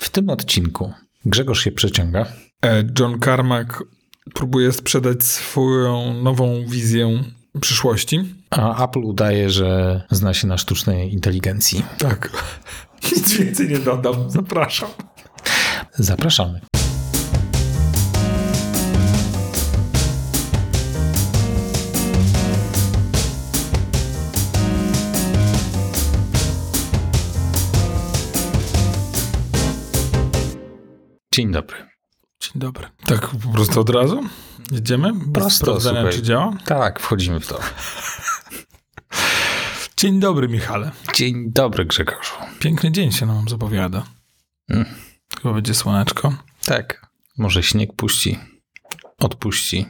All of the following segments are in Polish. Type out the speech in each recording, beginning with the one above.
W tym odcinku Grzegorz się przeciąga. E, John Carmack próbuje sprzedać swoją nową wizję przyszłości. A Apple udaje, że zna się na sztucznej inteligencji. Tak. Nic więcej nie dodam. Zapraszam. Zapraszamy. Dzień dobry. Dzień dobry. Tak po prostu od razu? Jedziemy? Bez Prosto, sprawdzenia, słuchaj. czy działa? Tak, wchodzimy w to. Dzień dobry, Michale. Dzień dobry, Grzegorzu. Piękny dzień się nam zapowiada. Mm. Chyba będzie słoneczko. Tak, może śnieg puści, odpuści.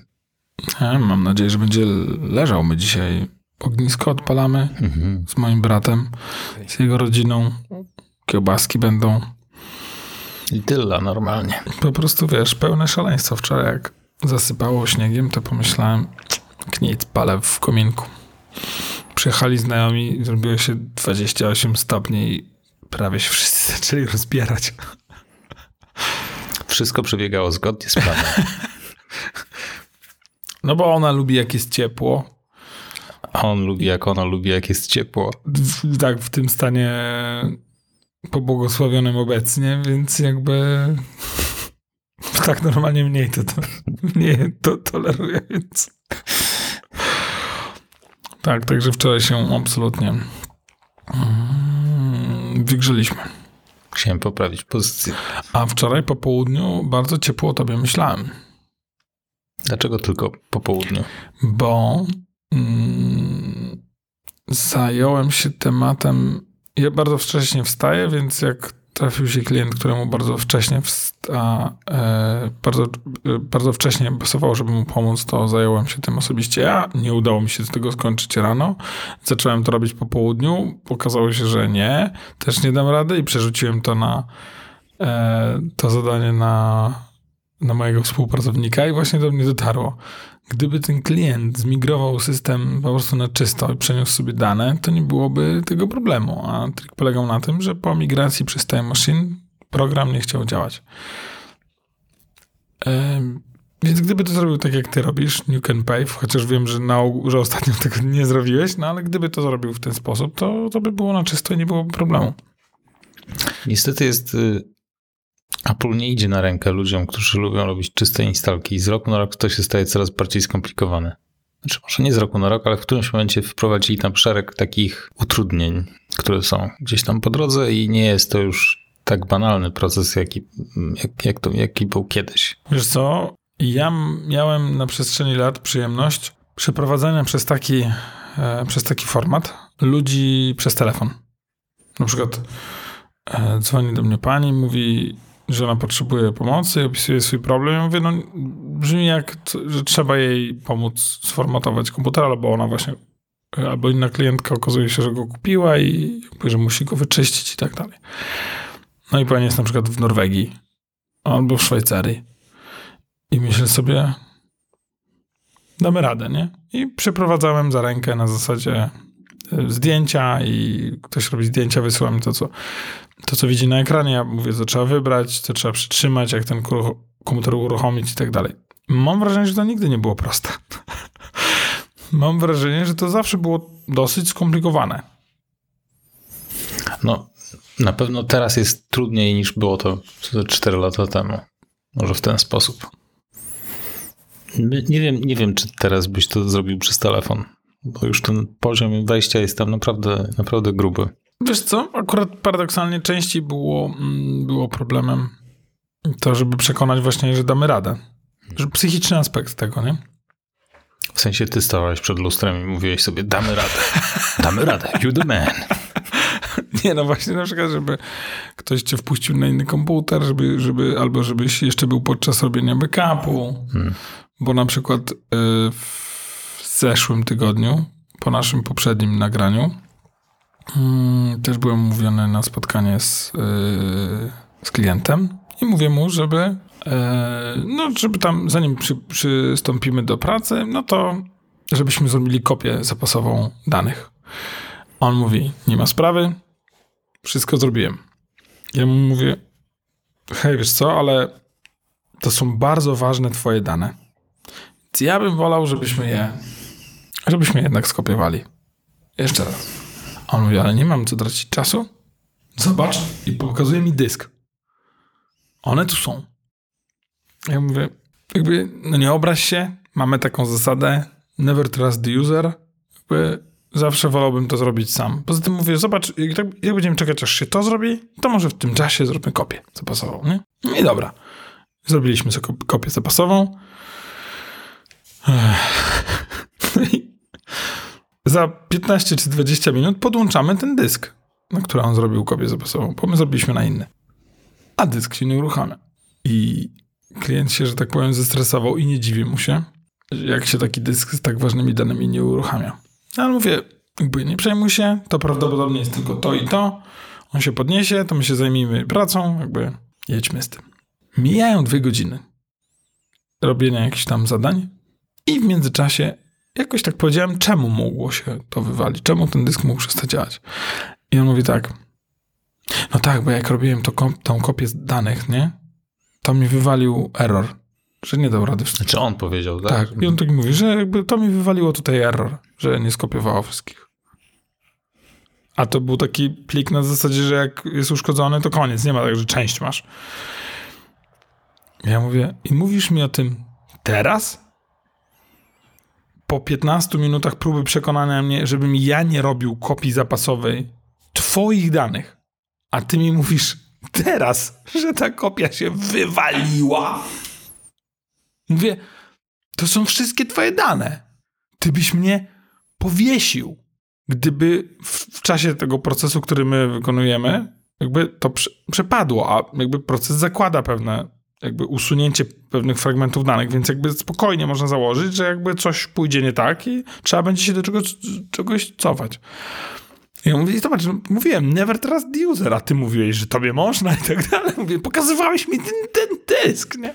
E, mam nadzieję, że będzie leżał. My dzisiaj ognisko odpalamy Mhm. z moim bratem, z jego rodziną. Kiełbaski będą. I tyle normalnie. Po prostu, wiesz, pełne szaleństwo. Wczoraj jak zasypało śniegiem, to pomyślałem, kniec palę w kominku. Przyjechali znajomi, zrobiło się 28 stopni i prawie się wszyscy zaczęli rozbierać. Wszystko przebiegało zgodnie z planem. No bo ona lubi jak jest ciepło. A on lubi, jak ona lubi, jak jest ciepło. W, tak, w tym stanie pobłogosławionym obecnie, więc jakby tak normalnie mniej to, to mniej to toleruje, więc tak, także wczoraj się absolutnie mm, wygrzyliśmy. Chciałem poprawić pozycję. A wczoraj po południu bardzo ciepło o tobie myślałem, Dlaczego tylko po południu? bo mm, zająłem się tematem. Ja bardzo wcześnie wstaję, więc jak trafił się klient, któremu bardzo wcześnie wsta, e, bardzo, e, bardzo wcześnie pasowało, żeby mu pomóc, to zająłem się tym osobiście ja. Nie udało mi się z tego skończyć rano. Zacząłem to robić po południu. Okazało się, że nie. Też nie dam rady i przerzuciłem to na e, to zadanie na, na mojego współpracownika i właśnie do mnie dotarło. Gdyby ten klient zmigrował system po prostu na czysto i przeniósł sobie dane, to nie byłoby tego problemu. A trik polegał na tym, że po migracji przez Time Machine program nie chciał działać. Em, Więc gdyby to zrobił tak, jak ty robisz, New Can Pave, chociaż wiem, że, na, że ostatnio tego nie zrobiłeś, no ale gdyby to zrobił w ten sposób, to, to by było na czysto i nie byłoby problemu. Niestety jest... Apple nie idzie na rękę ludziom, którzy lubią robić czyste instalki i z roku na rok to się staje coraz bardziej skomplikowane. Znaczy może nie z roku na rok, ale w którymś momencie wprowadzili tam szereg takich utrudnień, które są gdzieś tam po drodze i nie jest to już tak banalny proces, jaki, jak, jak to, jaki był kiedyś. Wiesz co, ja miałem na przestrzeni lat przyjemność przeprowadzania przez taki, e, przez taki format ludzi przez telefon. Na przykład e, dzwoni do mnie pani, mówi, że ona potrzebuje pomocy, opisuje swój problem. Ja mówię, no brzmi jak, że trzeba jej pomóc sformatować komputer, albo ona właśnie, albo inna klientka okazuje się, że go kupiła i że musi go wyczyścić i tak dalej. No i pani jest na przykład w Norwegii albo w Szwajcarii. I myślę sobie, damy radę, nie? I przeprowadzałem za rękę na zasadzie zdjęcia i ktoś robi zdjęcia, wysyła mi to, co, to, co widzi na ekranie. Ja mówię, co trzeba wybrać, co trzeba przytrzymać, jak ten komputer uruchomić i tak dalej. Mam wrażenie, że to nigdy nie było proste. Mam wrażenie, że to zawsze było dosyć skomplikowane. No, na pewno teraz jest trudniej niż było to 4 lata temu. Może w ten sposób. Nie wiem, nie wiem, czy teraz byś to zrobił przez telefon, bo już ten poziom wejścia jest tam naprawdę, naprawdę gruby. Wiesz co, akurat paradoksalnie częściej było, mm, było problemem to, żeby przekonać właśnie, że damy radę. Że psychiczny aspekt tego, nie? W sensie ty stałeś przed lustrem i mówiłeś sobie, damy radę, damy radę, you the man. Nie, no właśnie na przykład, żeby ktoś cię wpuścił na inny komputer, żeby, żeby, albo żebyś jeszcze był podczas robienia backupu. Hmm. Bo na przykład y, w zeszłym tygodniu, po naszym poprzednim nagraniu, mm, też byłem umówiony na spotkanie z, y, z klientem i mówię mu, żeby, y, no, żeby tam, zanim przy, przystąpimy do pracy, no to żebyśmy zrobili kopię zapasową danych. On mówi, nie ma sprawy, wszystko zrobiłem. Ja mu mówię, hej, wiesz co, ale to są bardzo ważne twoje dane. Więc ja bym wolał, żebyśmy je, żebyśmy jednak skopiowali. Jeszcze raz. A on mówi, ale nie mam co tracić czasu. Zobacz i pokazuje mi dysk. One tu są. Ja mówię, jakby, no nie obraź się, mamy taką zasadę never trust the user. Jakby zawsze wolałbym to zrobić sam. Poza tym mówię, zobacz, jak, tak, jak będziemy czekać, aż się to zrobi, to może w tym czasie zróbmy kopię zapasową, nie? No i dobra. Zrobiliśmy sobie kop- kopię zapasową. Ech. Za 15 czy 20 minut podłączamy ten dysk, na który on zrobił kopię zapasową, bo my zrobiliśmy na inny. A dysk się nie uruchamia. I klient się, że tak powiem, zestresował i nie dziwi mu się, jak się taki dysk z tak ważnymi danymi nie uruchamia. No, Ale mówię, jakby nie przejmuj się, to prawdopodobnie jest tylko to i to. On się podniesie, to my się zajmijmy pracą, jakby jedźmy z tym. Mijają dwie godziny robienia jakichś tam zadań i w międzyczasie jakoś tak powiedziałem, czemu mogło się to wywalić, czemu ten dysk mógł przestać działać. I on mówi tak, no tak, bo jak robiłem to, tą kopię z danych, nie, to mi wywalił error, że nie dał rady Znaczy on powiedział, tak? tak, i on tak mówi, że jakby to mi wywaliło tutaj error, że nie skopiowało wszystkich. A to był taki plik na zasadzie, że jak jest uszkodzony, to koniec, nie ma tak, że część masz. Ja mówię, i mówisz mi o tym teraz? Po 15 minutach próby przekonania mnie, żebym ja nie robił kopii zapasowej twoich danych, a ty mi mówisz teraz, że ta kopia się wywaliła. Mówię, to są wszystkie twoje dane. Ty byś mnie powiesił, gdyby w, w czasie tego procesu, który my wykonujemy, jakby to prze, przepadło, a jakby proces zakłada pewne, jakby usunięcie pewnych fragmentów danych, więc jakby spokojnie można założyć, że jakby coś pójdzie nie tak i trzeba będzie się do czegoś, czegoś cofać. I ja mówię, zobacz, mówiłem, never trust user, a ty mówiłeś, że tobie można i tak dalej. Mówię, pokazywałeś mi ten, ten dysk, nie?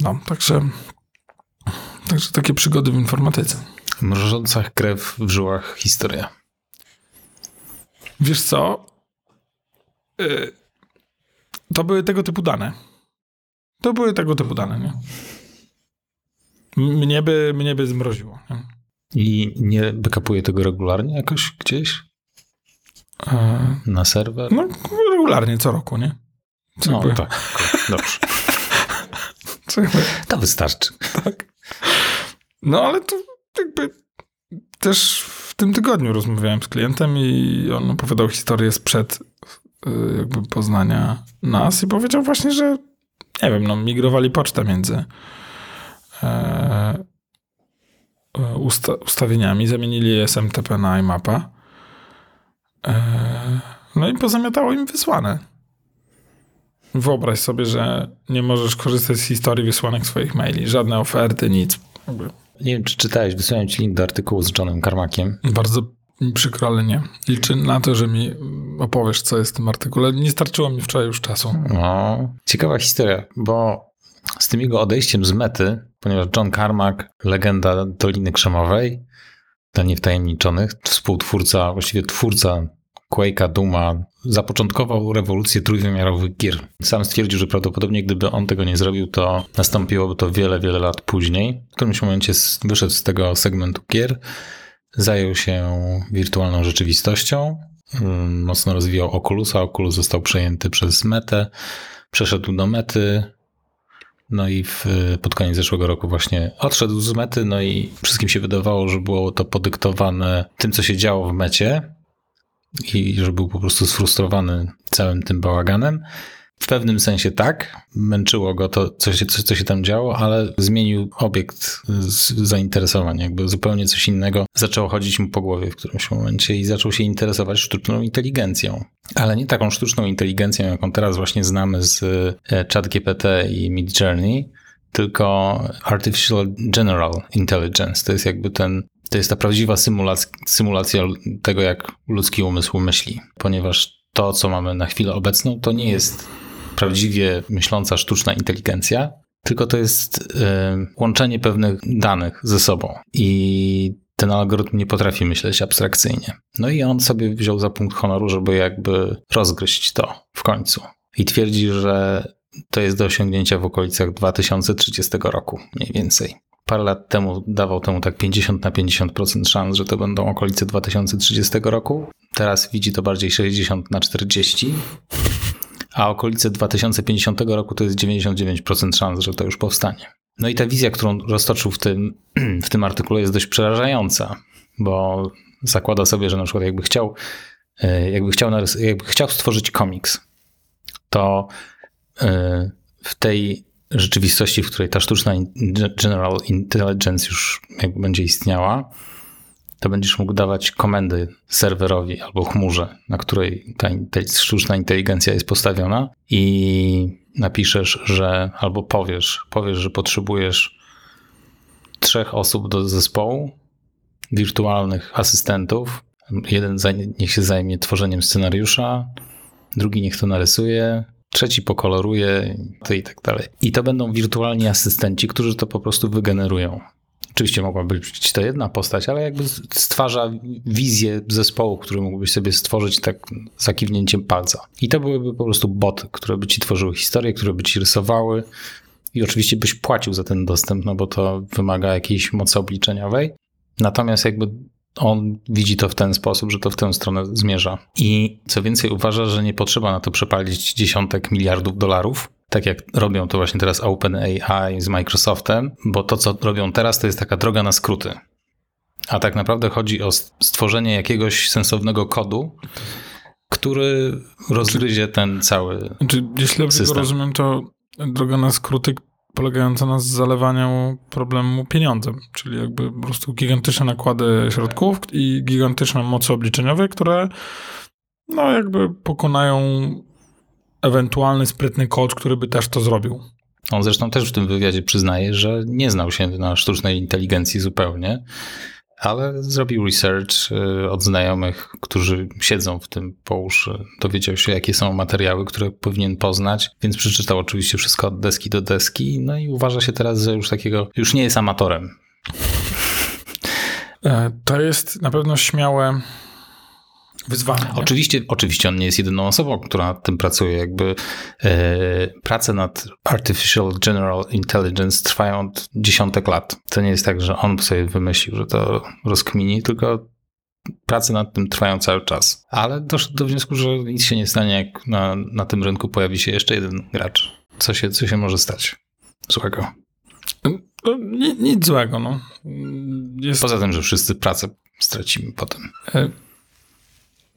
No, także, także takie przygody w informatyce. Mrożąca krew w żyłach historia. Wiesz co? Y, To były tego typu dane. To były tego typu dane, nie? Mnie by, mnie by zmroziło. Nie? I nie backupuje tego regularnie jakoś gdzieś E, na serwer? No, regularnie, co roku, nie? Co No jakby- tak, okej, dobrze. jakby- To wystarczy. tak. No ale to jakby też w tym tygodniu rozmawiałem z klientem i on opowiadał historię sprzed jakby poznania nas i powiedział właśnie, że nie wiem, no migrowali pocztę między e, e, usta ustawieniami, zamienili SMTP na iMapa e, no i pozamiatało im wysłane. Wyobraź sobie, że nie możesz korzystać z historii wysłanych swoich maili, żadne oferty, nic. Nie wiem, czy czytałeś, wysłałem ci link do artykułu z Johnem Carmackiem. Bardzo przykro, ale nie. Liczę na to, że mi opowiesz, co jest w tym artykule. Nie starczyło mi wczoraj już czasu. No, ciekawa historia, bo z tym jego odejściem z mety, ponieważ John Carmack, legenda Doliny Krzemowej, dla niewtajemniczonych, współtwórca, właściwie twórca Quake'a, Duma, zapoczątkował rewolucję trójwymiarowych gier. Sam stwierdził, że prawdopodobnie gdyby on tego nie zrobił, to nastąpiłoby to wiele, wiele lat później. W którymś momencie wyszedł z tego segmentu gier, zajął się wirtualną rzeczywistością, mm, mocno rozwijał Oculusa, Oculus został przejęty przez Metę, przeszedł do Mety, no i w, pod koniec zeszłego roku właśnie odszedł z Mety, no i wszystkim się wydawało, że było to podyktowane tym, co się działo w Mecie i że był po prostu sfrustrowany całym tym bałaganem. W pewnym sensie tak, męczyło go to, co się, co, co się tam działo, ale zmienił obiekt zainteresowań, jakby zupełnie coś innego. Zaczęło chodzić mu po głowie w którymś momencie i zaczął się interesować sztuczną inteligencją. Ale nie taką sztuczną inteligencją, jaką teraz właśnie znamy z e, ChatGPT i Midjourney, tylko Artificial General Intelligence. To jest jakby ten, to jest ta prawdziwa symulac- symulacja tego, jak ludzki umysł myśli, ponieważ to, co mamy na chwilę obecną, to nie jest prawdziwie myśląca sztuczna inteligencja, tylko to jest e, łączenie pewnych danych ze sobą. I ten algorytm nie potrafi myśleć abstrakcyjnie. No i on sobie wziął za punkt honoru, żeby jakby rozgryźć to w końcu. i twierdzi, że to jest do osiągnięcia w okolicach 2030 roku mniej więcej. Parę lat temu dawał temu tak 50 na 50% szans, że to będą okolice 2030 roku. Teraz widzi to bardziej 60 na 40, a okolice 2050 roku to jest 99% szans, że to już powstanie. No i ta wizja, którą roztoczył w tym, w tym artykule jest dość przerażająca, bo zakłada sobie, że na przykład jakby chciał, e, jakby chciał, jakby chciał stworzyć komiks, to e, w tej rzeczywistości, w której ta sztuczna General Intelligence już jakby będzie istniała, to będziesz mógł dawać komendy serwerowi albo chmurze, na której ta sztuczna inteligencja jest postawiona i napiszesz, że albo powiesz, powiesz, że potrzebujesz trzech osób do zespołu, wirtualnych asystentów. Jeden niech się zajmie tworzeniem scenariusza, drugi niech to narysuje, trzeci pokoloruje i tak dalej. I to będą wirtualni asystenci, którzy to po prostu wygenerują. Oczywiście mogłaby być to jedna postać, ale jakby stwarza wizję zespołu, który mógłbyś sobie stworzyć tak za kiwnięciem palca. I to byłyby po prostu boty, które by ci tworzyły historię, które by ci rysowały. I oczywiście byś płacił za ten dostęp, no bo to wymaga jakiejś mocy obliczeniowej. Natomiast jakby on widzi to w ten sposób, że to w tę stronę zmierza. I co więcej, uważa, że nie potrzeba na to przepalić dziesiątek miliardów dolarów, tak jak robią to właśnie teraz OpenAI z Microsoftem, bo to, co robią teraz, to jest taka droga na skróty. A tak naprawdę chodzi o stworzenie jakiegoś sensownego kodu, który rozgryzie ten cały. Czy, jeśli dobrze rozumiem, to droga na skróty polegająca na zalewaniu problemu pieniądzem, czyli jakby po prostu gigantyczne nakłady środków i gigantyczne moce obliczeniowe, które no jakby pokonają ewentualny sprytny coach, który by też to zrobił. On zresztą też w tym wywiadzie przyznaje, że nie znał się na sztucznej inteligencji zupełnie, ale zrobił research y, od znajomych, którzy siedzą w tym po uszy. Dowiedział się, jakie są materiały, które powinien poznać, więc przeczytał oczywiście wszystko od deski do deski, no i uważa się teraz, że już takiego, już nie jest amatorem. E, to jest na pewno śmiałe wyzwanie. Oczywiście, oczywiście on nie jest jedyną osobą, która nad tym pracuje. Jakby e, prace nad Artificial General Intelligence trwają od dziesiątek lat. To nie jest tak, że on sobie wymyślił, że to rozkmini, tylko prace nad tym trwają cały czas. Ale doszedł do wniosku, że nic się nie stanie, jak na, na tym rynku pojawi się jeszcze jeden gracz. Co się, co się może stać złego? No, nic, nic złego, no. Jest... Poza tym, że wszyscy pracę stracimy potem.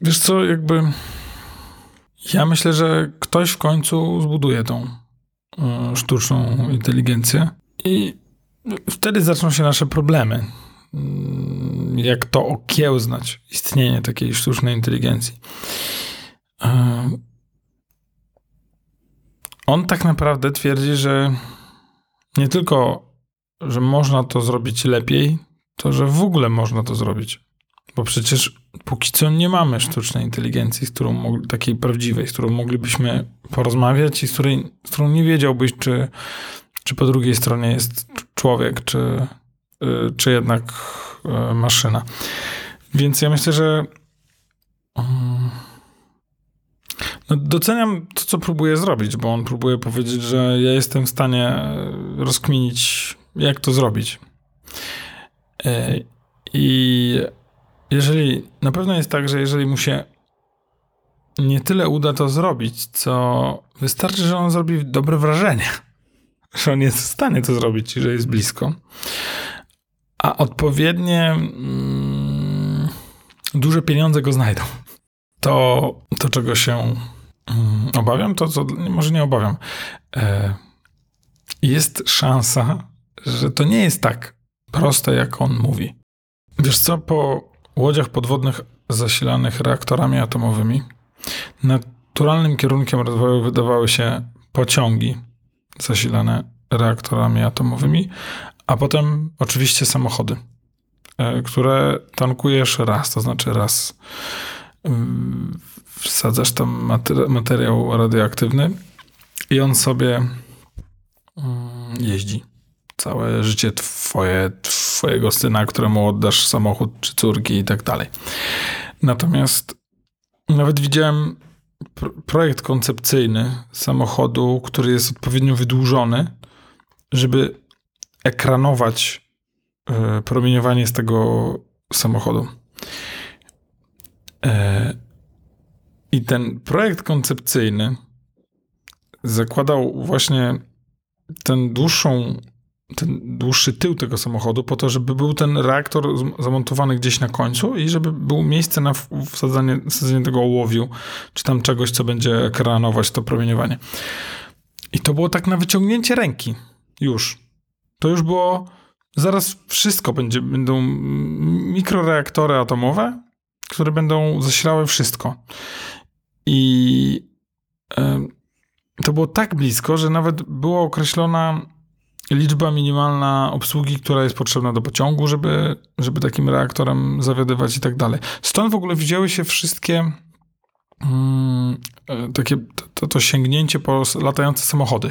Wiesz co, jakby ja myślę, że ktoś w końcu zbuduje tą e, sztuczną inteligencję i wtedy zaczną się nasze problemy. Mm, jak to okiełznać istnienie takiej sztucznej inteligencji. E, on tak naprawdę twierdzi, że nie tylko, że można to zrobić lepiej, to że w ogóle można to zrobić. Bo przecież póki co nie mamy sztucznej inteligencji, z którą takiej prawdziwej, z którą moglibyśmy porozmawiać i z, której, z którą nie wiedziałbyś, czy, czy po drugiej stronie jest człowiek, czy, y, czy jednak y, maszyna. Więc ja myślę, że mm, no doceniam to, co próbuje zrobić, bo on próbuje powiedzieć, że ja jestem w stanie rozkminić, jak to zrobić. Y, I jeżeli, na pewno jest tak, że jeżeli mu się nie tyle uda to zrobić, co wystarczy, że on zrobi dobre wrażenie, że on jest w stanie to zrobić, że jest blisko, a odpowiednie mm, duże pieniądze go znajdą. To, to czego się mm, obawiam, to co, może nie obawiam, e, jest szansa, że to nie jest tak proste, jak on mówi. Wiesz co, po łodziach podwodnych zasilanych reaktorami atomowymi. Naturalnym kierunkiem rozwoju wydawały się pociągi zasilane reaktorami atomowymi, a potem oczywiście samochody, e, które tankujesz raz, to znaczy raz wsadzasz tam materiał radioaktywny i on sobie mm, jeździ. Całe życie twoje, twojego syna, któremu oddasz samochód czy córki i tak dalej. Natomiast nawet widziałem pr- projekt koncepcyjny samochodu, który jest odpowiednio wydłużony, żeby ekranować e, promieniowanie z tego samochodu. E, I ten projekt koncepcyjny zakładał właśnie ten dłuższą, ten dłuższy tył tego samochodu po to, żeby był ten reaktor zamontowany gdzieś na końcu i żeby było miejsce na w- wsadzenie, wsadzenie tego ołowiu, czy tam czegoś, co będzie ekranować to promieniowanie. I to było tak na wyciągnięcie ręki. Już. To już było. Zaraz wszystko będzie. Będą mikroreaktory atomowe, które będą zasilały wszystko. I em, to było tak blisko, że nawet była określona liczba minimalna obsługi, która jest potrzebna do pociągu, żeby, żeby takim reaktorem zawiadywać i tak dalej. Stąd w ogóle wzięły się wszystkie mm, e, takie to, to sięgnięcie po latające samochody,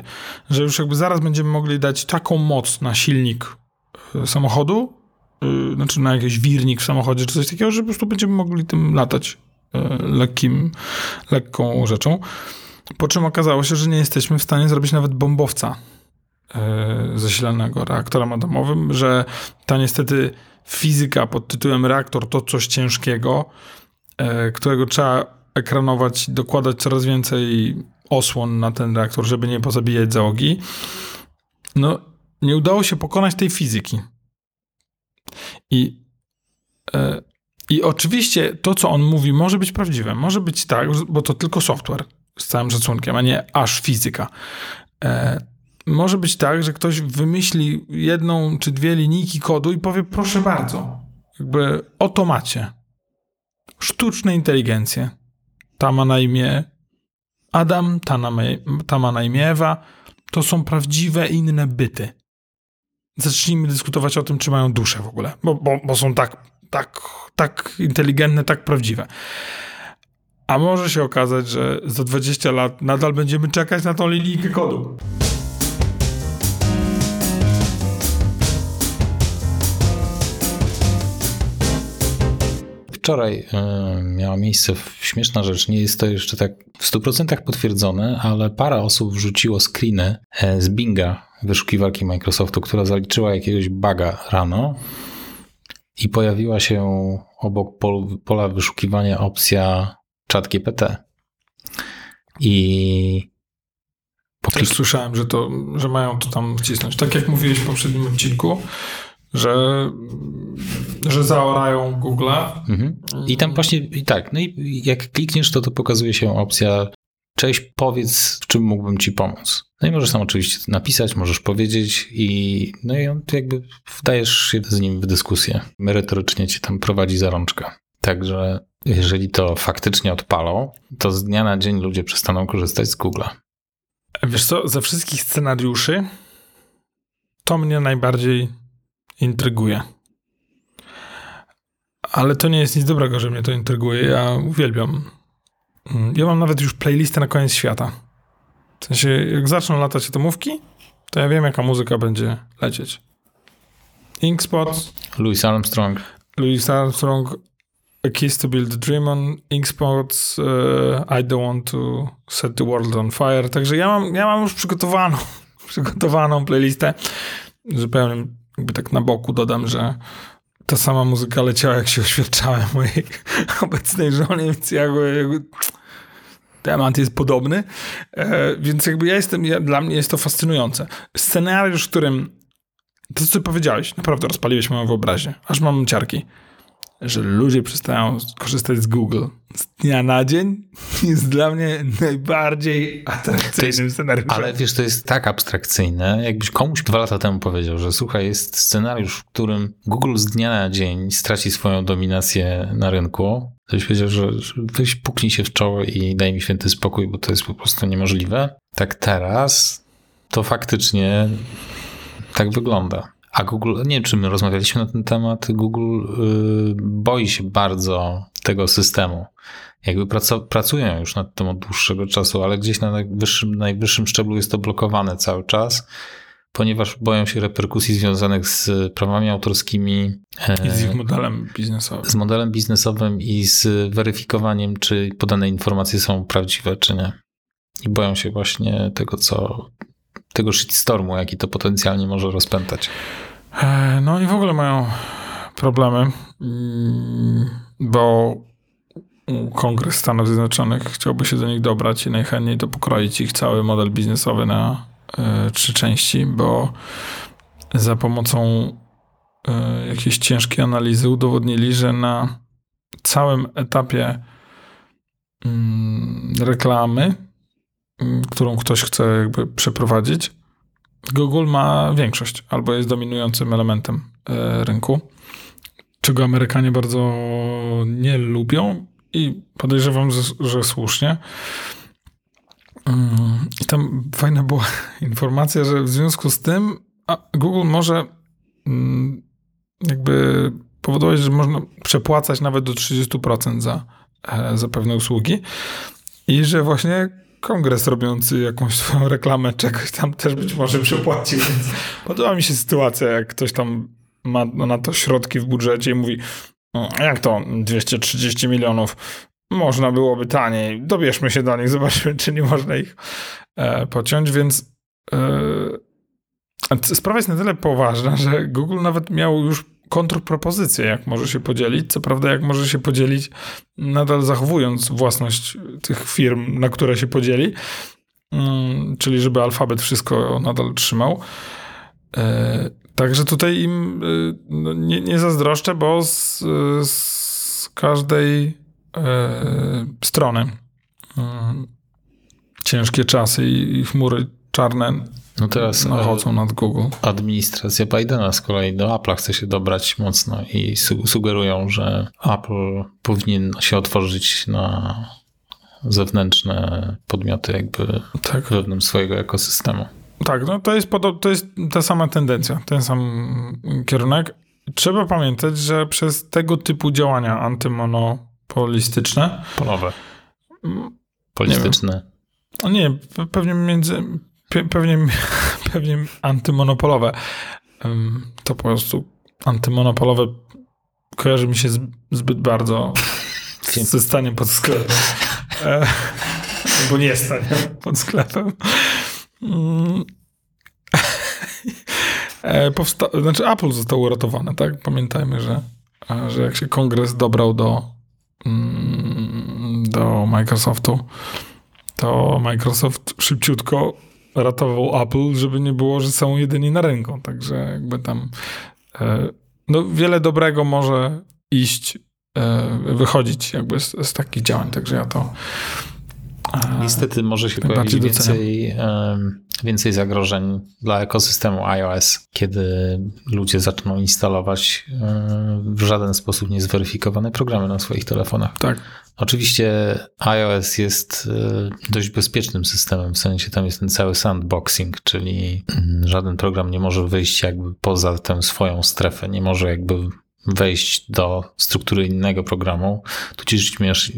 że już jakby zaraz będziemy mogli dać taką moc na silnik e, samochodu, y, znaczy na jakiś wirnik w samochodzie czy coś takiego, że po prostu będziemy mogli tym latać e, lekkim, lekką rzeczą. Po czym okazało się, że nie jesteśmy w stanie zrobić nawet bombowca zasilanego reaktorem atomowym, że ta niestety fizyka pod tytułem reaktor to coś ciężkiego, e, którego trzeba ekranować, dokładać coraz więcej osłon na ten reaktor, żeby nie pozabijać załogi. No, nie udało się pokonać tej fizyki. I, e, I oczywiście to, co on mówi, może być prawdziwe. Może być tak, bo to tylko software, z całym szacunkiem, a nie aż fizyka. Może być tak, że ktoś wymyśli jedną czy dwie linijki kodu i powie, proszę bardzo, jakby oto macie. Sztuczne inteligencje. Ta ma na imię Adam, ta, na, ta ma na imię Ewa. To są prawdziwe inne byty. Zacznijmy dyskutować o tym, czy mają duszę w ogóle, bo, bo, bo są tak, tak, tak inteligentne, tak prawdziwe. A może się okazać, że za 20 lat nadal będziemy czekać na tą linijkę kodu. Wczoraj y, miała miejsce śmieszna rzecz. Nie jest to jeszcze tak w 100% potwierdzone, ale parę osób wrzuciło screeny e, z Binga, wyszukiwarki Microsoftu, która zaliczyła jakiegoś buga rano i pojawiła się obok pol, pola wyszukiwania opcja ChatGPT. I Też słyszałem, że, to, że mają to tam wcisnąć. Tak jak mówiłeś w poprzednim odcinku, że, że zaorają Google'a. Mhm. I tam właśnie, i tak, no i jak klikniesz, to to pokazuje się opcja cześć, powiedz, w czym mógłbym ci pomóc. No i możesz tam oczywiście napisać, możesz powiedzieć i no i on jakby wdajesz się z nim w dyskusję. Merytorycznie cię tam prowadzi za rączkę. Także jeżeli to faktycznie odpalą, to z dnia na dzień ludzie przestaną korzystać z Google'a. Wiesz co, ze wszystkich scenariuszy to mnie najbardziej intryguje. Ale to nie jest nic dobrego, że mnie to intryguje. Ja uwielbiam. Ja mam nawet już playlistę na koniec świata. W sensie, jak zaczną latać atomówki, to ja wiem, jaka muzyka będzie lecieć. Inkspot, Louis Armstrong. Louis Armstrong, A Kiss to Build a Dream on Inkspots, uh, I Don't Want to Set the World on Fire. Także ja mam, ja mam już przygotowaną, przygotowaną playlistę. Zupełnie jakby tak na boku dodam, że ta sama muzyka leciała, jak się oświadczałem mojej obecnej żonie, więc jakby, jakby temat jest podobny. E, więc jakby ja jestem, ja, dla mnie jest to fascynujące. Scenariusz, w którym to, co powiedziałeś, naprawdę rozpaliłeś moją wyobraźnię. Aż mam ciarki. Że ludzie przestają korzystać z Google z dnia na dzień jest dla mnie najbardziej atrakcyjnym scenariuszem. Ale wiesz, to jest tak abstrakcyjne, jakbyś komuś dwa lata temu powiedział, że słuchaj, jest scenariusz, w którym Google z dnia na dzień straci swoją dominację na rynku, to byś powiedział, że, weź puknij się w czoło i daj mi święty spokój, bo to jest po prostu niemożliwe. Tak teraz to faktycznie tak wygląda. A Google, nie wiem, czy my rozmawialiśmy na ten temat, Google yy, boi się bardzo tego systemu. Jakby pracują już nad tym od dłuższego czasu, ale gdzieś na najwyższym, najwyższym szczeblu jest to blokowane cały czas. ponieważ boją się reperkusji związanych z prawami autorskimi. I z ich modelem biznesowym. Z modelem biznesowym i z weryfikowaniem, czy podane informacje są prawdziwe, czy nie. I boją się właśnie tego, co tego shitstormu, jaki to potencjalnie może rozpętać. No i w ogóle mają problemy, mm, bo Kongres Stanów Zjednoczonych chciałby się do nich dobrać i najchętniej to pokroić ich cały model biznesowy na y, trzy części, bo za pomocą y, jakiejś ciężkiej analizy udowodnili, że na całym etapie y, reklamy, którą ktoś chce jakby przeprowadzić, Google ma większość albo jest dominującym elementem rynku, czego Amerykanie bardzo nie lubią i podejrzewam, że, że słusznie. Mm, I tam fajna była informacja, że w związku z tym Google może mm, jakby powodować, że można przepłacać nawet do 30% za, e, za pewne usługi i że właśnie kongres robiący jakąś swoją reklamę czegoś tam też być może przepłacił. Podoba mi się sytuacja, jak ktoś tam ma na to środki w budżecie i mówi, no, jak to 230 milionów? Można byłoby taniej. Dobierzmy się do nich, zobaczmy, czy nie można ich e, pociąć, więc e, sprawa jest na tyle poważna, że Google nawet miał już kontrpropozycję, jak może się podzielić. Co prawda, jak może się podzielić, nadal zachowując własność tych firm, na które się podzieli, mm, czyli żeby alfabet wszystko nadal trzymał. E, Także tutaj im y, no, nie, nie zazdroszczę, bo z, z każdej e, strony e, ciężkie czasy i chmury czarne no teraz nachodzą nad Google. Administracja Bidena z kolei do Apple'a chce się dobrać mocno i su sugerują, że Apple powinien się otworzyć na zewnętrzne podmioty jakby tak. wewnątrz swojego ekosystemu. Tak, no to jest, to jest ta sama tendencja, ten sam kierunek. Trzeba pamiętać, że przez tego typu działania antymonopolistyczne. Polowe. Polistyczne. Nie, nie, pewnie między. Pewnie, pewnie antymonopolowe. To po prostu antymonopolowe kojarzy mi się zbyt bardzo ze staniem pod sklepem. E, bo nie staniem pod sklepem. Mm. E, powsta- znaczy Apple zostało uratowane, tak? Pamiętajmy, że, że jak się kongres dobrał do, mm, do Microsoftu, to Microsoft szybciutko ratował Apple, żeby nie było, że są jedyni na rynku. Także jakby tam e, no wiele dobrego może iść, e, wychodzić jakby z, z takich działań. Także ja to Niestety może się pojawić więcej, więcej zagrożeń dla ekosystemu iOS, kiedy ludzie zaczną instalować w żaden sposób niezweryfikowane programy na swoich telefonach. Tak. Oczywiście iOS jest e, dość bezpiecznym systemem, w sensie tam jest ten cały sandboxing, czyli mm, żaden program nie może wyjść jakby poza tę swoją strefę, nie może jakby wejść do struktury innego programu, tudzież,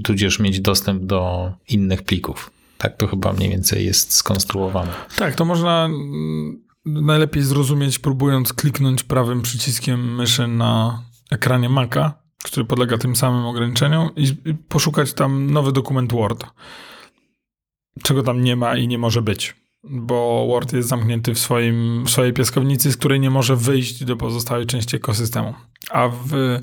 tudzież mieć dostęp do innych plików. Tak to chyba mniej więcej jest skonstruowane. Tak, to można mm, najlepiej zrozumieć, próbując kliknąć prawym przyciskiem myszy na ekranie Maca, który podlega tym samym ograniczeniom, i poszukać tam nowy dokument Word. Czego tam nie ma i nie może być bo Word jest zamknięty w, swoim, w swojej piaskownicy, z której nie może wyjść do pozostałej części ekosystemu. A w,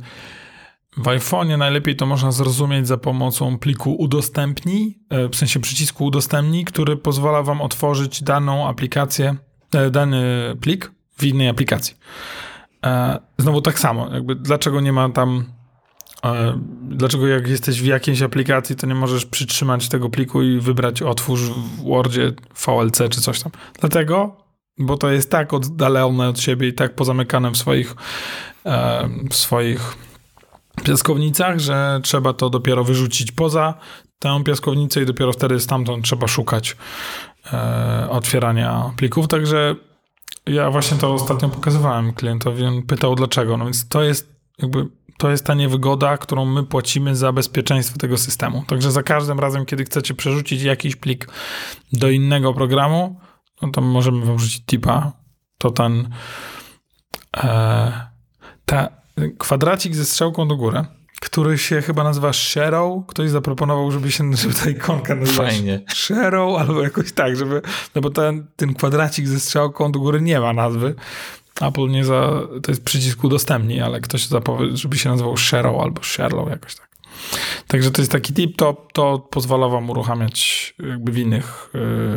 w iPhone'ie najlepiej to można zrozumieć za pomocą pliku udostępnij, e, w sensie przycisku udostępnij, który pozwala wam otworzyć daną aplikację, e, dany plik w innej aplikacji. E, znowu tak samo, jakby dlaczego nie ma tam Dlaczego jak jesteś w jakiejś aplikacji, to nie możesz przytrzymać tego pliku i wybrać otwórz w Wordzie VLC czy coś tam? Dlatego, bo to jest tak oddalone od siebie i tak pozamykane w swoich, w swoich piaskownicach, że trzeba to dopiero wyrzucić poza tę piaskownicę i dopiero wtedy stamtąd trzeba szukać e, otwierania plików. Także ja właśnie to ostatnio pokazywałem klientowi, on pytał dlaczego. No więc to jest jakby to jest ta niewygoda, którą my płacimy za bezpieczeństwo tego systemu. Także za każdym razem, kiedy chcecie przerzucić jakiś plik do innego programu, no to możemy wam rzucić tipa. to ten e, ta, kwadracik ze strzałką do góry, który się chyba nazywa Shadow. Ktoś zaproponował, żeby się żeby ta ikonka nazywała Fajnie. Shadow albo jakoś tak, żeby, no bo ten, ten kwadracik ze strzałką do góry nie ma nazwy. Apple nie za, to jest przycisk udostępnij, ale ktoś zapowie, żeby się nazywał Shadow albo Sherlow jakoś tak. Także to jest taki tip, to, to pozwala wam uruchamiać jakby w innych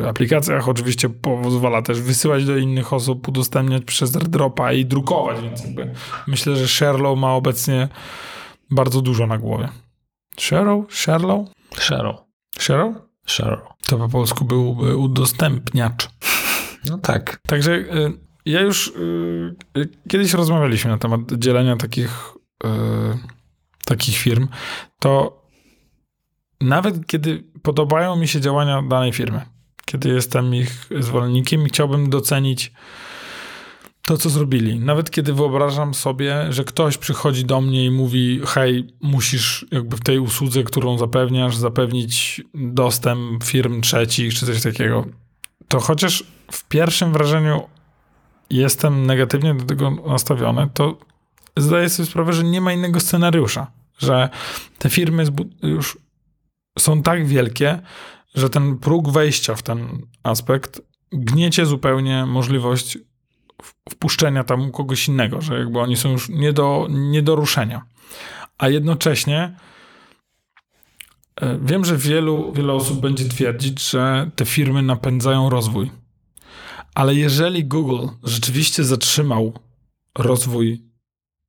y, aplikacjach. Oczywiście pozwala też wysyłać do innych osób, udostępniać przez AirDropa i drukować, więc jakby myślę, że Sherlow ma obecnie bardzo dużo na głowie. Sherlow? Sherlow? Shadow. Sherlow? Shadow. To po polsku byłby udostępniacz. No tak. Także y, ja już y, y, kiedyś rozmawialiśmy na temat dzielenia takich, y, takich firm, to nawet kiedy podobają mi się działania danej firmy, kiedy jestem ich zwolennikiem i chciałbym docenić to, co zrobili. Nawet kiedy wyobrażam sobie, że ktoś przychodzi do mnie i mówi: Hej, musisz jakby w tej usłudze, którą zapewniasz, zapewnić dostęp firm trzecich czy coś takiego. To chociaż w pierwszym wrażeniu jestem negatywnie do tego nastawiony, to zdaję sobie sprawę, że nie ma innego scenariusza. Że te firmy już są tak wielkie, że ten próg wejścia w ten aspekt gniecie zupełnie możliwość wpuszczenia tam kogoś innego, że jakby oni są już nie do, nie do ruszenia. A jednocześnie e, wiem, że wielu, wiele osób będzie twierdzić, że te firmy napędzają rozwój. Ale jeżeli Google rzeczywiście zatrzymał rozwój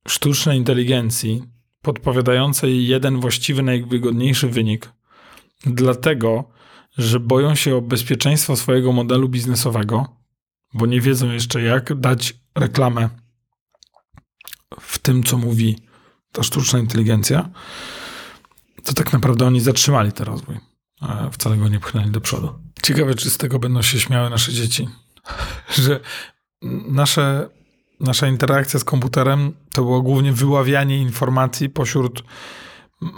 sztucznej inteligencji, podpowiadającej jeden właściwy, najwygodniejszy wynik, dlatego, że boją się o bezpieczeństwo swojego modelu biznesowego, bo nie wiedzą jeszcze, jak dać reklamę w tym, co mówi ta sztuczna inteligencja, to tak naprawdę oni zatrzymali ten rozwój. a Wcale go nie pchnęli do przodu. Ciekawe, czy z tego będą się śmiały nasze dzieci. Że nasze, nasza interakcja z komputerem to było głównie wyławianie informacji pośród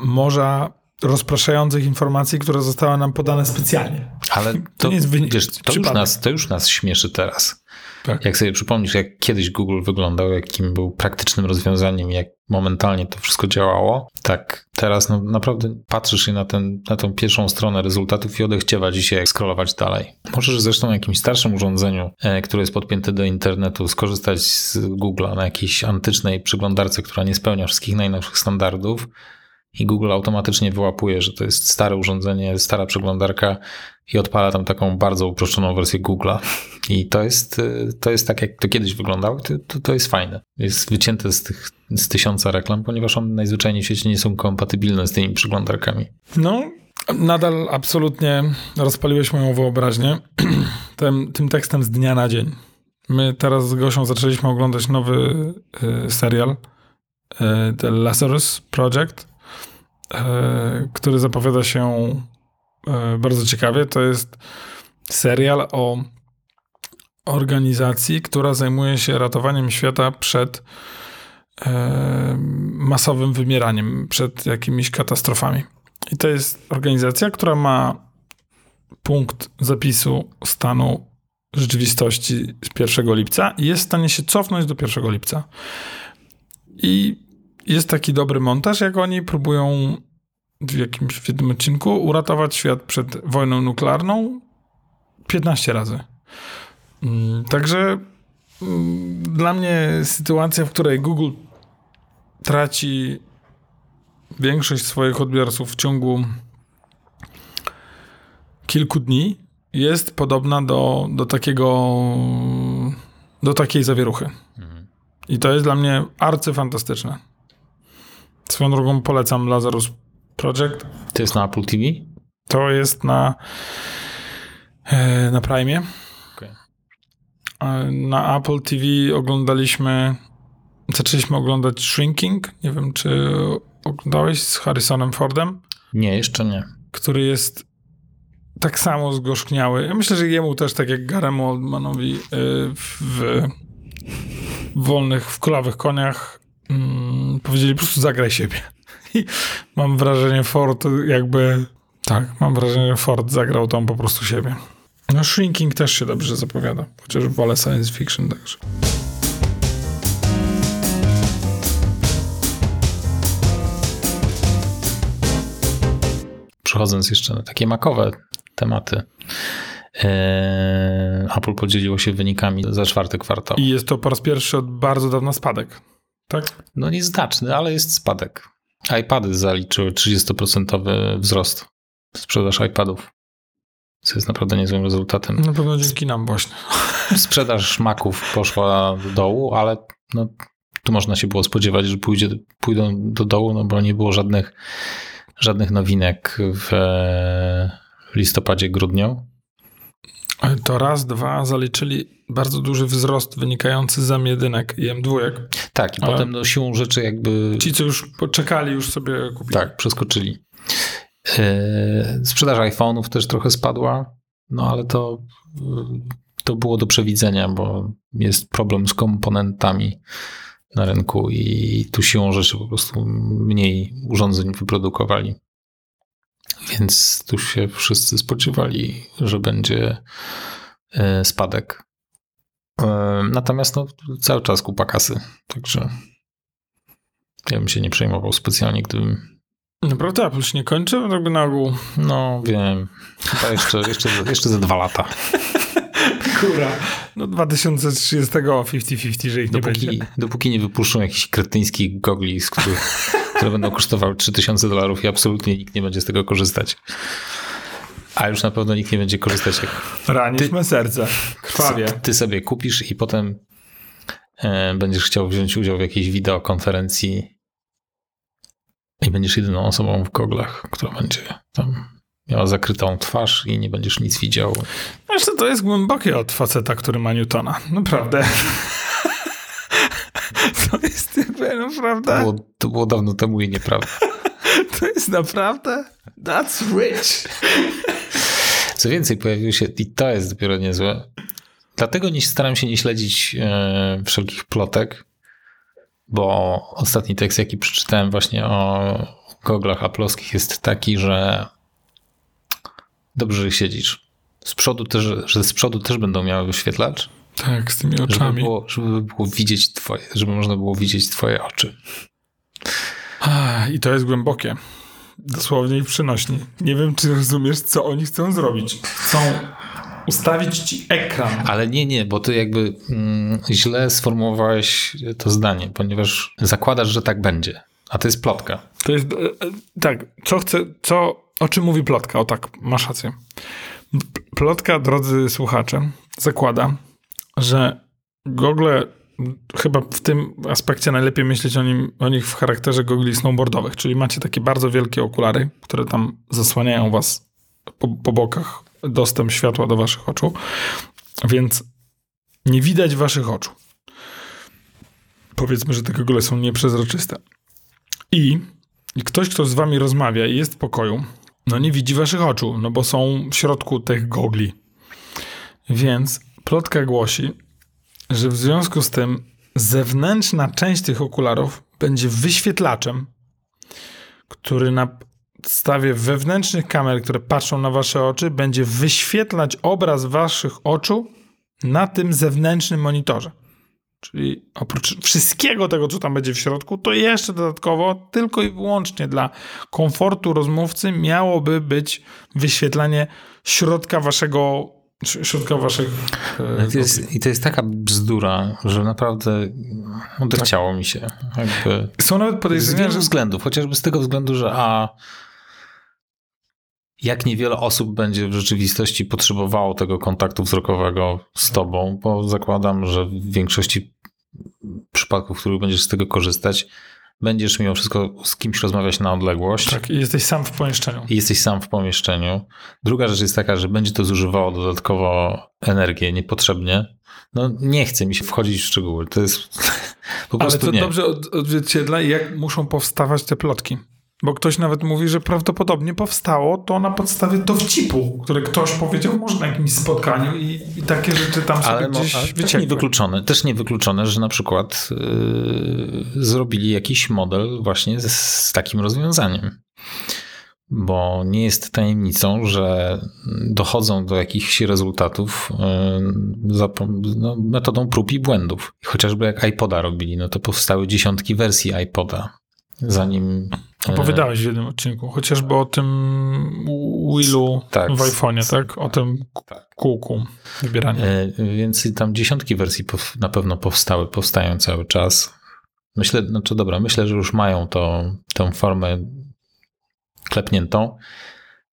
morza rozpraszających informacji, które zostały nam podane specjalnie. Ale To to, nie jest wynik- wiesz, to, już nas, to już nas śmieszy teraz. Tak. Jak sobie przypomnisz, jak kiedyś Google wyglądał, jakim był praktycznym rozwiązaniem, jak momentalnie to wszystko działało, tak teraz no, naprawdę patrzysz się na, ten, na tą pierwszą stronę rezultatów i odechciewa ci się scrollować dalej. Możesz zresztą na jakimś starszym urządzeniu, e, które jest podpięte do internetu, skorzystać z Google'a na jakiejś antycznej przeglądarce, która nie spełnia wszystkich najnowszych standardów i Google automatycznie wyłapuje, że to jest stare urządzenie, stara przeglądarka i odpala tam taką bardzo uproszczoną wersję Google'a. I to jest, to jest tak, jak to kiedyś wyglądało, to, to, jest fajne. Jest wycięte z tych z tysiąca reklam, ponieważ one najzwyczajniej w świecie nie są kompatybilne z tymi przeglądarkami. No, nadal absolutnie rozpaliłeś moją wyobraźnię tym, tym tekstem z dnia na dzień. My teraz z Gosią zaczęliśmy oglądać nowy y, serial y, The Lazarus Project, który zapowiada się y, bardzo ciekawie. To jest serial o organizacji, która zajmuje się ratowaniem świata przed e, masowym wymieraniem, przed jakimiś katastrofami. I to jest organizacja, która ma punkt zapisu stanu rzeczywistości z 1 lipca i jest w stanie się cofnąć do 1 lipca. I jest taki dobry montaż, jak oni próbują w jakimś w jednym odcinku uratować świat przed wojną nuklearną 15 razy. Mm, Także mm, dla mnie sytuacja, w której Google traci większość swoich odbiorców w ciągu kilku dni, jest podobna do, do takiego do takiej zawieruchy. I to jest dla mnie arcyfantastyczne. Swoją drogą polecam Lazarus Project. To jest na Apple TV? To jest na e, na Prime. Okej. Na Apple TV oglądaliśmy zaczęliśmy oglądać Shrinking. Nie wiem, czy oglądałeś z Harrisonem Fordem, Nie, jeszcze nie. który jest tak samo zgorzkniały. Ja myślę, że jemu też, tak jak Garemu Oldmanowi y, w, w wolnych, w kulawych koniach mm, powiedzieli po prostu zagraj siebie. I mam wrażenie Ford jakby tak, mam wrażenie, że Ford zagrał tam po prostu siebie. No Shrinking też się dobrze zapowiada, chociaż wolę science fiction także. Przechodząc jeszcze na takie makowe tematy. e, Apple podzieliło się wynikami za czwarty kwartał. I jest to po raz pierwszy od bardzo dawna spadek, tak? No nieznaczny, ale jest spadek. iPady zaliczyły 30% wzrost sprzedaż iPadów. Co jest naprawdę niezłym rezultatem. Na pewno dzięki nam właśnie. Sprzedaż Maców poszła do dołu, ale no, tu można się było spodziewać, że pójdzie, pójdą do dołu, no bo nie było żadnych, żadnych nowinek w listopadzie, grudniu. To raz, dwa zaliczyli bardzo duży wzrost wynikający z M1 i M2. Tak, i Ale- potem no, siłą rzeczy jakby Ci, co już poczekali, już sobie kupili. tak, przeskoczyli. E, Sprzedaż iPhone'ów też trochę spadła, no ale to, to było do przewidzenia, bo jest problem z komponentami na rynku i tu siłą rzeczy po prostu mniej urządzeń wyprodukowali. Więc tu się wszyscy spodziewali, że będzie e, spadek. E, Natomiast no, cały czas kupa kasy, także ja bym się nie przejmował specjalnie, gdybym Naprawdę Apple się nie kończy? Tak by na ogół. no wiem. Chyba jeszcze, jeszcze, jeszcze za dwa lata. Kura. No 2030 50-50, że ich nie Dopóki, będzie. dopóki nie wypuszczą jakichś kretyńskich gogli, z których, które będą kosztowały 3000 dolarów i absolutnie nikt nie będzie z tego korzystać. A już na pewno nikt nie będzie korzystać jak Ranisz Ty- me serce. Krwawie. ty sobie kupisz i potem e, będziesz chciał wziąć udział w jakiejś wideokonferencji i będziesz jedyną osobą w goglach, która będzie tam miała zakrytą twarz i nie będziesz nic widział. Zresztą to jest głębokie od faceta, który ma Newtona. Naprawdę. To jest naprawdę... To było, to było dawno temu i nieprawda. To jest naprawdę... That's rich. Co więcej, pojawiły się, i to jest dopiero niezłe, dlatego nie staram się nie śledzić e, wszelkich plotek, bo ostatni tekst, jaki przeczytałem właśnie o goglach aplowskich jest taki, że dobrze, że siedzisz. Z przodu też, że z przodu też będą miały wyświetlacz, Tak, z tymi żeby oczami. było, żeby było widzieć twoje, żeby można było widzieć twoje oczy. I to jest głębokie. Dosłownie i przynośni. Nie wiem, czy rozumiesz, co oni chcą zrobić. Chcą ustawić ci ekran. Ale nie, nie, bo ty jakby mm, źle sformułowałeś to zdanie, ponieważ zakładasz, że tak będzie. A to jest plotka. To jest, e, e, tak, co chce, co, o czym mówi plotka? O tak, masz rację. Plotka, drodzy słuchacze, zakłada, że Google, chyba w tym aspekcie najlepiej myśleć o, nim, o nich w charakterze gogli snowboardowych, czyli macie takie bardzo wielkie okulary, które tam zasłaniają was po, po bokach, dostęp światła do waszych oczu, więc nie widać waszych oczu. Powiedzmy, że te gogle są nieprzezroczyste. I i ktoś, kto z wami rozmawia i jest w pokoju, no nie widzi waszych oczu, no bo są w środku tych gogli. Więc plotka głosi, że w związku z tym zewnętrzna część tych okularów będzie wyświetlaczem, który na podstawie wewnętrznych kamer, które patrzą na wasze oczy, będzie wyświetlać obraz waszych oczu na tym zewnętrznym monitorze. Czyli oprócz wszystkiego tego, co tam będzie w środku, to jeszcze dodatkowo, tylko i wyłącznie dla komfortu rozmówcy, miałoby być wyświetlanie środka waszego, środka waszych. e, To jest, I to jest taka bzdura, że naprawdę odechciało mi się. Jakby Są nawet z podejrzenia, wielu że względów, chociażby z tego względu, że a jak niewiele osób będzie w rzeczywistości potrzebowało tego kontaktu wzrokowego z tobą, bo zakładam, że w większości przypadków, w których będziesz z tego korzystać, będziesz mimo wszystko z kimś rozmawiać na odległość. tak, i jesteś sam w pomieszczeniu. i jesteś sam w pomieszczeniu. Druga rzecz jest taka, że będzie to zużywało dodatkowo energię niepotrzebnie. No nie chce mi się wchodzić w szczegóły. To jest po Ale prostu to nie. dobrze od, odzwierciedla, jak muszą powstawać te plotki. Bo ktoś nawet mówi, że prawdopodobnie powstało to na podstawie dowcipu, który ktoś powiedział może na jakimś spotkaniu i, i takie rzeczy tam sobie Ale, gdzieś ale też niewykluczone, też niewykluczone, że na przykład yy, zrobili jakiś model właśnie z, z takim rozwiązaniem. bo nie jest tajemnicą, że dochodzą do jakichś rezultatów y, no, metodą prób i błędów. Chociażby jak iPoda robili, no to powstały dziesiątki wersji iPoda, zanim... Opowiadałeś w jednym odcinku, chociażby o tym Willu tak, w iPhone'ie, tak? O tym tak. kółku wybierania. Y, więc tam dziesiątki wersji na pewno powstały, powstają cały czas. Myślę, znaczy dobra, myślę, że już mają to, tę formę klepniętą,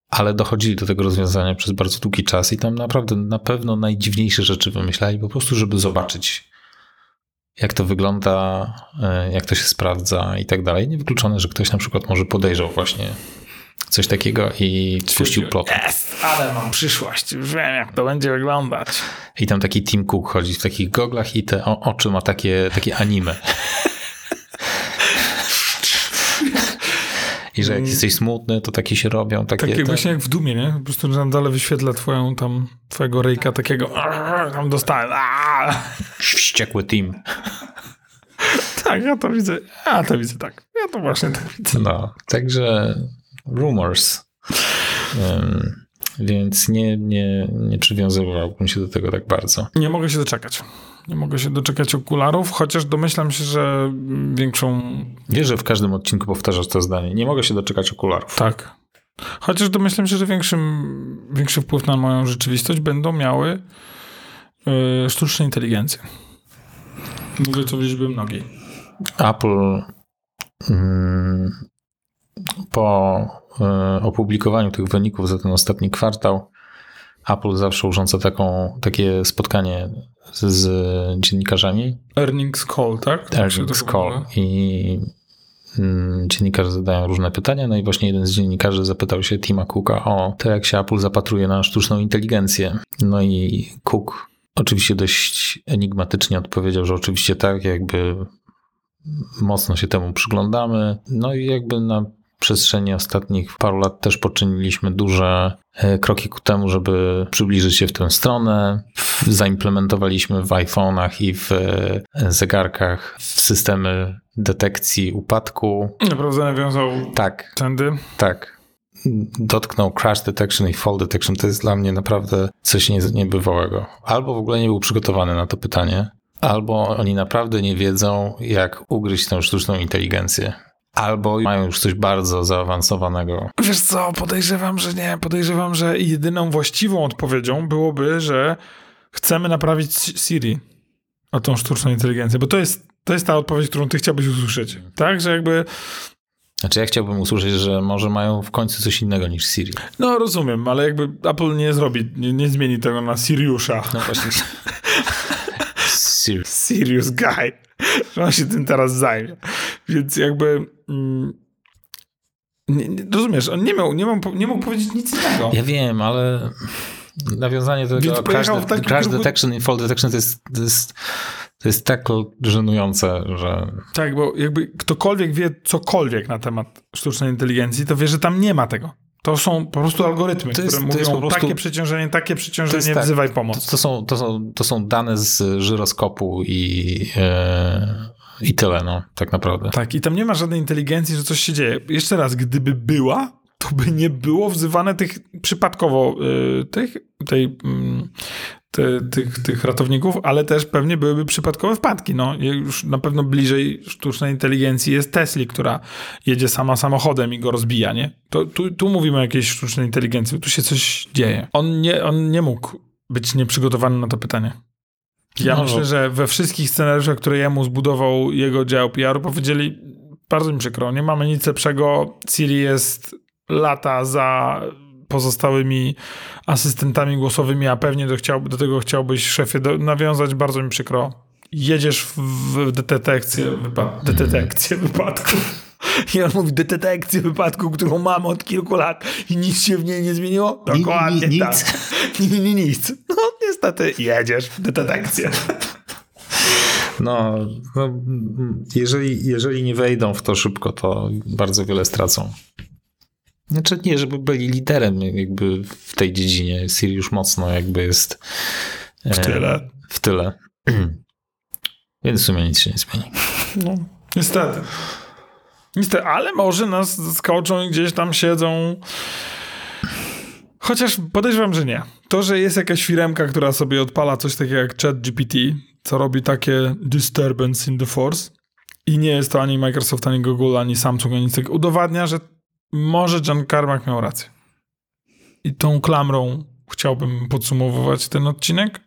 ale dochodzili do tego rozwiązania przez bardzo długi czas i tam naprawdę na pewno najdziwniejsze rzeczy wymyślali, po prostu, żeby zobaczyć, jak to wygląda, e, jak to się sprawdza i tak dalej. Niewykluczone, że ktoś na przykład może podejrzał właśnie coś takiego i spuścił plot. Jest, ale mam przyszłość, wiem jak to będzie wyglądać. I tam taki Tim Cook chodzi w takich goglach i te oczy ma takie, takie anime. I że jak mm. jesteś smutny, to takie się robią. Takie, takie właśnie jak w Dumie, nie? Po prostu nadal wyświetla twoją tam, twojego ryjka takiego tam dostałem. Wściekły team. tak, ja to widzę. Ja to widzę tak. Ja to właśnie tak widzę. No, także rumors. Um, więc nie, nie, nie przywiązywałbym się do tego tak bardzo. Nie mogę się doczekać. Nie mogę się doczekać okularów, chociaż domyślam się, że większą. Wiesz, że w każdym odcinku powtarzasz to zdanie. Nie mogę się doczekać okularów. Tak. Chociaż domyślam się, że większym, większy wpływ na moją rzeczywistość będą miały yy, sztuczne inteligencje. Mówię to w liczbie mnogiej. Apple mm, po y, opublikowaniu tych wyników za ten ostatni kwartał Apple zawsze urządza taką, takie spotkanie z dziennikarzami. Earnings call, tak? Earnings call. I mm, dziennikarze zadają różne pytania, no i właśnie jeden z dziennikarzy zapytał się Tima Cooka o to, jak się Apple zapatruje na sztuczną inteligencję. No i Cook oczywiście dość enigmatycznie odpowiedział, że oczywiście tak, jakby mocno się temu przyglądamy. No i jakby na przestrzeni ostatnich paru lat też poczyniliśmy duże e, kroki ku temu, żeby przybliżyć się w tę stronę. Zaimplementowaliśmy w iPhone'ach i w e, zegarkach systemy detekcji upadku. Naprawdę nawiązał tak, tędy? Tak. Dotknął crash detection i fall detection. To jest dla mnie naprawdę coś niebywałego. Albo w ogóle nie był przygotowany na to pytanie, albo oni naprawdę nie wiedzą, jak ugryźć tę sztuczną inteligencję albo mają już coś bardzo zaawansowanego. Wiesz co, podejrzewam, że nie. Podejrzewam, że jedyną właściwą odpowiedzią byłoby, że chcemy naprawić Siri o tą sztuczną inteligencję, bo to jest, to jest ta odpowiedź, którą ty chciałbyś usłyszeć. Tak, że jakby znaczy ja chciałbym usłyszeć, że może mają w końcu coś innego niż Siri. No rozumiem, ale jakby Apple nie zrobi, nie, nie zmieni tego na Siriusza. No właśnie. Sir. Serious guy. Że on się tym teraz zajmie. Więc jakby... Mm, nie, nie, rozumiesz, on nie, miał, nie, mógł, nie mógł powiedzieć nic innego. Ja wiem, ale nawiązanie do tego crash, de, crash detection i fall detection to jest, to jest, to jest tak żenujące, że... Tak, bo jakby ktokolwiek wie cokolwiek na temat sztucznej inteligencji, to wie, że tam nie ma tego. To są po prostu algorytmy, to jest, które mówią prostu, takie przeciążenie, takie przeciążenie, tak, wzywaj pomoc. To, to, są, to, są, to są dane z żyroskopu i, yy, i tyle, no, tak naprawdę. Tak, i tam nie ma żadnej inteligencji, że coś się dzieje. Jeszcze raz, gdyby była, to by nie było wzywane tych przypadkowo yy, tych, tej, yy, te, tych, tych ratowników, ale też pewnie byłyby przypadkowe wpadki. No, już na pewno bliżej sztucznej inteligencji jest Tesla, która jedzie sama samochodem i go rozbija, nie? To, tu, tu mówimy o jakiejś sztucznej inteligencji, tu się coś dzieje. On nie, on nie mógł być nieprzygotowany na to pytanie. Ja no. myślę, że we wszystkich scenariuszach, które jemu zbudował jego dział PR-u, powiedzieli, bardzo mi przykro, nie mamy nic lepszego, Siri jest lata za pozostałymi asystentami głosowymi, a pewnie do, chciał, do tego chciałbyś, szefie, do, nawiązać, bardzo mi przykro. Jedziesz w detekcję, wypa detekcję wypadków. I on mówi, detekcję wypadku, którą mamy od kilku lat i nic się w niej nie zmieniło? Dokładnie ni, ni, tak. Nic. Ni, nic. No niestety jedziesz w detekcję. No, no, jeżeli, jeżeli nie wejdą w to szybko, to bardzo wiele stracą. Znaczy nie, żeby byli liderem jakby w tej dziedzinie. Sirius mocno jakby jest w tyle. w tyle. Więc w sumie nic się nie zmieni. No, niestety. Niestety, ale może nas zaskoczą i gdzieś tam siedzą. Chociaż podejrzewam, że nie. To, że jest jakaś firemka, która sobie odpala coś takiego jak ChatGPT, co robi takie disturbance in the force i nie jest to ani Microsoft, ani Google, ani Samsung, ani nic takiego, udowadnia, że może John Carmack miał rację. I tą klamrą chciałbym podsumowywać ten odcinek.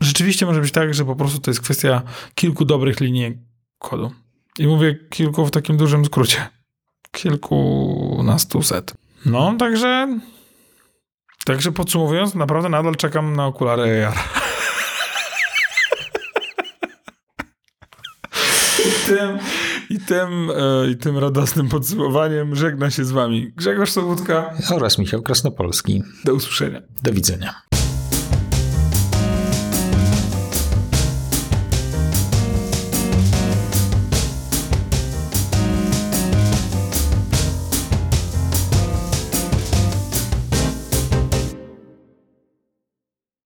Rzeczywiście może być tak, że po prostu to jest kwestia kilku dobrych linii kodu. I mówię kilku w takim dużym skrócie. Kilkunastu set. No, także... Także podsumowując, naprawdę nadal czekam na okulary AR. Tym, i tym, e, I tym radosnym podsumowaniem żegna się z wami Grzegorz Sobutka. Oraz Michał Krasnopolski. Do usłyszenia. Do widzenia.